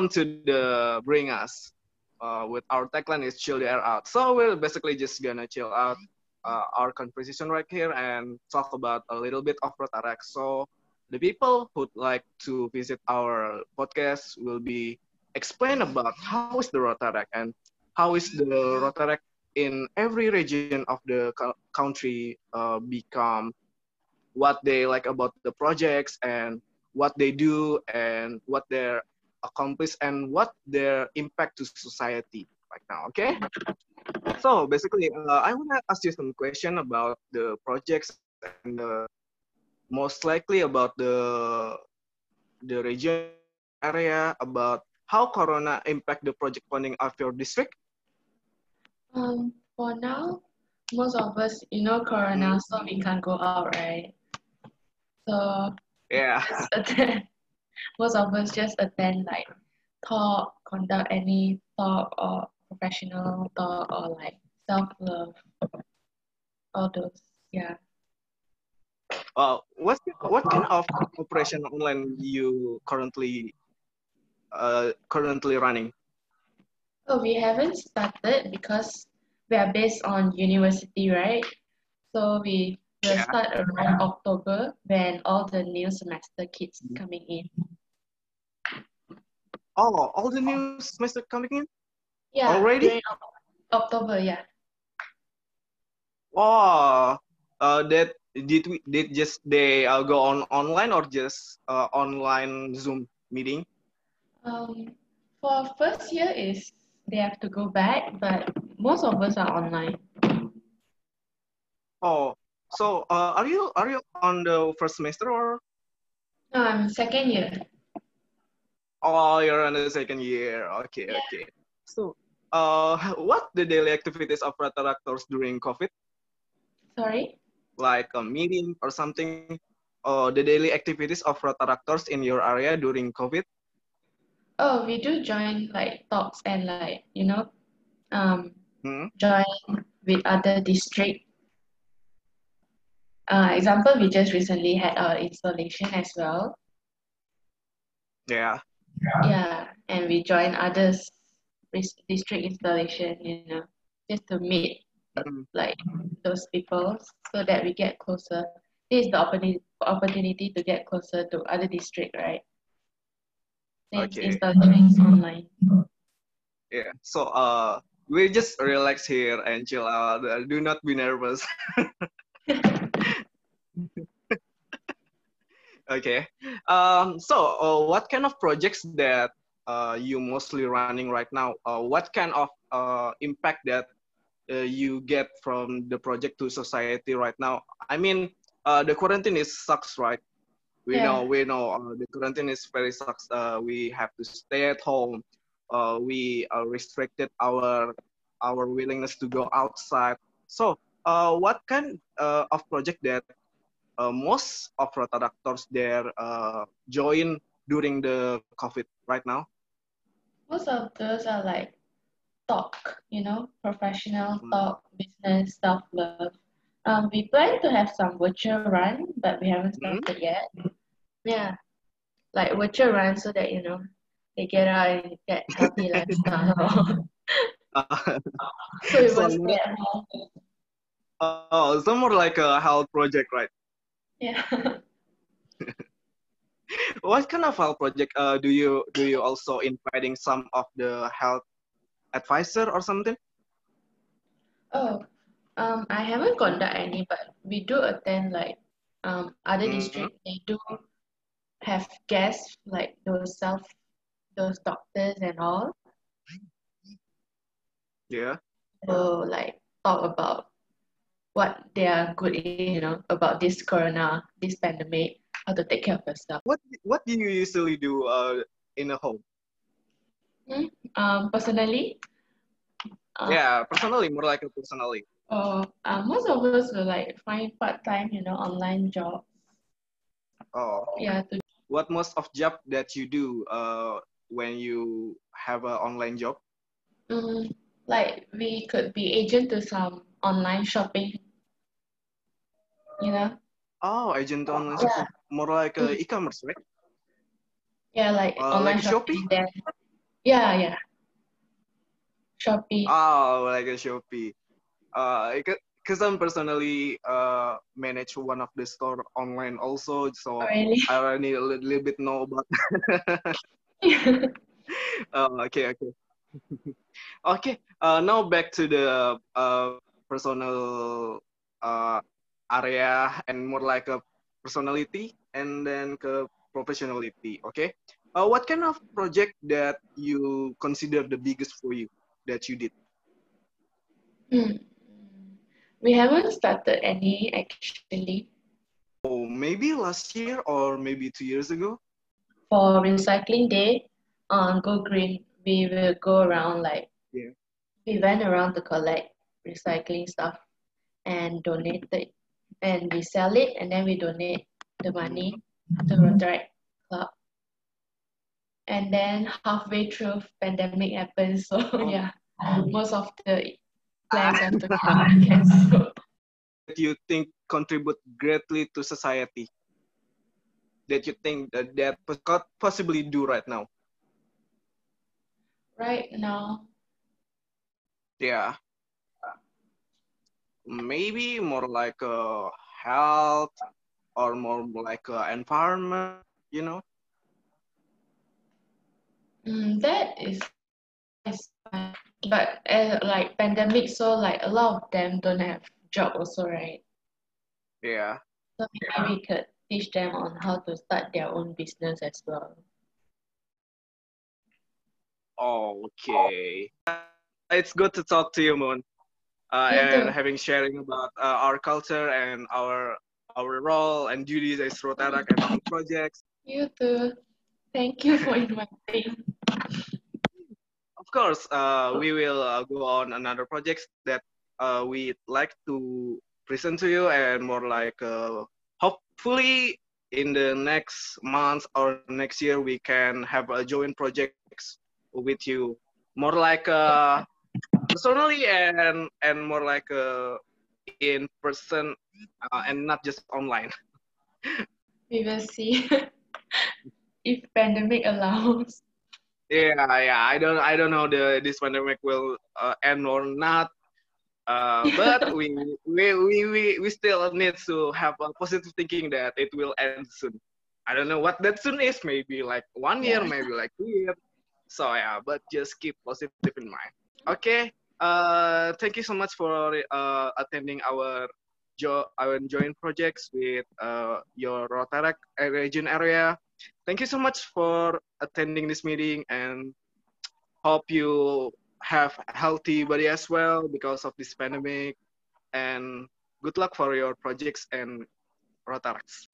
welcome to the Bring Us. Uh, with our tagline is chill the air out. So we're basically just gonna chill out uh, our conversation right here and talk about a little bit of Rotaract. So the people who'd like to visit our podcast will be explain about how is the Rotaract and how is the Rotaract in every region of the country uh, become what they like about the projects and what they do and what their accomplish and what their impact to society right now okay? So basically uh, i want to ask you some question about the projects and uh, most likely about the the region area about how corona impact the project funding of your district? Um for now most of us you know corona mm. so we can't go out right? So yeah most of us just attend like talk, conduct any talk or professional talk or like self-love, all those, yeah. Uh, what what kind of operation online you currently uh, currently running? Oh, we haven't started because we are based on university, right? So we will yeah. start around October when all the new semester kids mm-hmm. coming in. Oh, all the new semester coming in? Yeah. Already? October, yeah. Oh, uh, that did we did just they uh, go on online or just uh, online Zoom meeting? Um, for first year is they have to go back, but most of us are online. Oh, so uh, are you are you on the first semester or? No, I'm second year. Oh, you're on the second year. Okay, yeah. okay. So, uh, what the daily activities of Rotaractors during COVID? Sorry. Like a meeting or something. Uh, the daily activities of Rotaractors in your area during COVID? Oh, we do join like talks and like you know, um, hmm? join with other district uh, example, we just recently had our installation as well. Yeah. Yeah, and we joined others district installation, you know, just to meet mm. like those people so that we get closer. This is the opportunity opportunity to get closer to other district, right? Since okay. installation is online. Yeah. So uh we just relax here and chill out. Do not be nervous. okay. Um, so, uh, what kind of projects that uh, you mostly running right now? Uh, what kind of uh, impact that uh, you get from the project to society right now? I mean, uh, the quarantine is sucks, right? We yeah. know, we know uh, the quarantine is very sucks. Uh, we have to stay at home. Uh, we are restricted our our willingness to go outside. So, uh, what kind uh, of project that uh, most of Rotaract there uh, join during the COVID right now? Most of those are like talk, you know, professional mm. talk, business, self-love. Um, we plan to have some virtual run, but we haven't hmm? started mm. yet. Yeah, like virtual run so that, you know, they get out and get healthy lifestyle. so it was Oh, so more like a health project, right? Yeah. what kind of health project uh, do you do you also inviting some of the health advisor or something? Oh, um, I haven't conducted any, but we do attend like um other mm -hmm. districts. They do have guests like those self those doctors and all. Yeah. So like talk about what they are good in, you know, about this corona, this pandemic, how to take care of yourself. What What do you usually do uh, in a home? Hmm? Um, personally. Uh, yeah, personally, more like a personally. Oh, uh, most of us will like find part time, you know, online job. Oh. Yeah. To... What most of job that you do uh, when you have an online job? Mm, like we could be agent to some online shopping. You know? Oh, agent online yeah. More like uh, mm. e-commerce, right? Yeah, like uh, online like shopping. Then, Yeah, yeah. Shopee. Oh, like a Shopee. Uh, because I'm personally uh manage one of the store online also, so Oh, really? I already a little, little bit know about. oh, okay, okay, okay. Uh, now back to the uh personal uh area and more like a personality and then ke professionality. Okay. Uh, what kind of project that you consider the biggest for you that you did? Hmm. We haven't started any actually Oh, maybe last year or maybe two years ago. for recycling day on Go Green. We will go around like Yeah. we went around to collect recycling stuff and donate it, and we sell it, and then we donate the money to mm-hmm. Rotaract Club. And then halfway through, pandemic happened, so yeah, oh. most of the plans have to get cancelled. That you think contribute greatly to society. That you think that that could possibly do right now. Right now, Yeah. Maybe more like a health or more like a environment. You know. mm, that is, but uh, like pandemic, so like a lot of them don't have job also, right? Yeah. So maybe we could teach them on how to start their own business as well. Okay. It's good to talk to you, Moon. Uh, and having sharing about uh, our culture and our our role and duties as Rotaract and our projects. You too. Thank you for inviting. Of course, uh, we will uh, go on another projects that uh, we like to present to you and more like uh, hopefully in the next month or next year we can have a joint projects with you more like uh, personally and and more like uh, in person uh, and not just online. We will see if pandemic allows. Yeah, yeah. I don't, I don't know the this pandemic will uh, end or not. Uh, but we, we, we, we, we still need to have a positive thinking that it will end soon. I don't know what that soon is. Maybe like one year, Yeah. maybe like two years. So yeah, but just keep positive in mind. Okay. Uh, thank you so much for uh, attending our jo- our joint projects with uh, your Rotaract region area. Thank you so much for attending this meeting and hope you have healthy body as well because of this pandemic and good luck for your projects and Rotaracts.